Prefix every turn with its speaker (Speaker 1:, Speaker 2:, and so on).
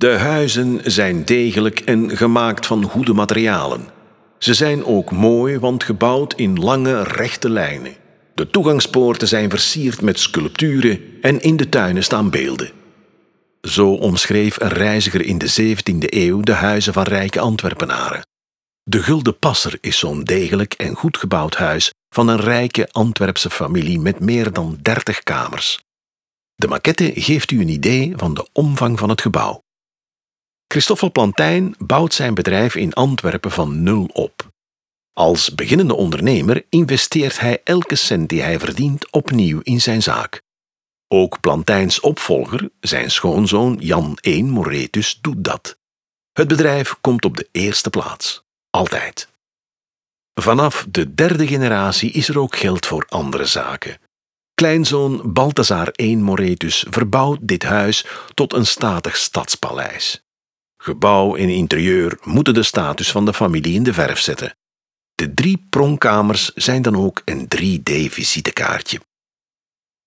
Speaker 1: De huizen zijn degelijk en gemaakt van goede materialen. Ze zijn ook mooi, want gebouwd in lange, rechte lijnen. De toegangspoorten zijn versierd met sculpturen en in de tuinen staan beelden. Zo omschreef een reiziger in de 17e eeuw de huizen van rijke Antwerpenaren. De Gulden Passer is zo'n degelijk en goed gebouwd huis van een rijke Antwerpse familie met meer dan 30 kamers. De maquette geeft u een idee van de omvang van het gebouw. Christoffel Plantijn bouwt zijn bedrijf in Antwerpen van nul op. Als beginnende ondernemer investeert hij elke cent die hij verdient opnieuw in zijn zaak. Ook Plantijns opvolger, zijn schoonzoon Jan 1 Moretus, doet dat. Het bedrijf komt op de eerste plaats. Altijd. Vanaf de derde generatie is er ook geld voor andere zaken. Kleinzoon Balthazar 1 Moretus verbouwt dit huis tot een statig stadspaleis. Gebouw en interieur moeten de status van de familie in de verf zetten. De drie pronkkamers zijn dan ook een 3D-visitekaartje.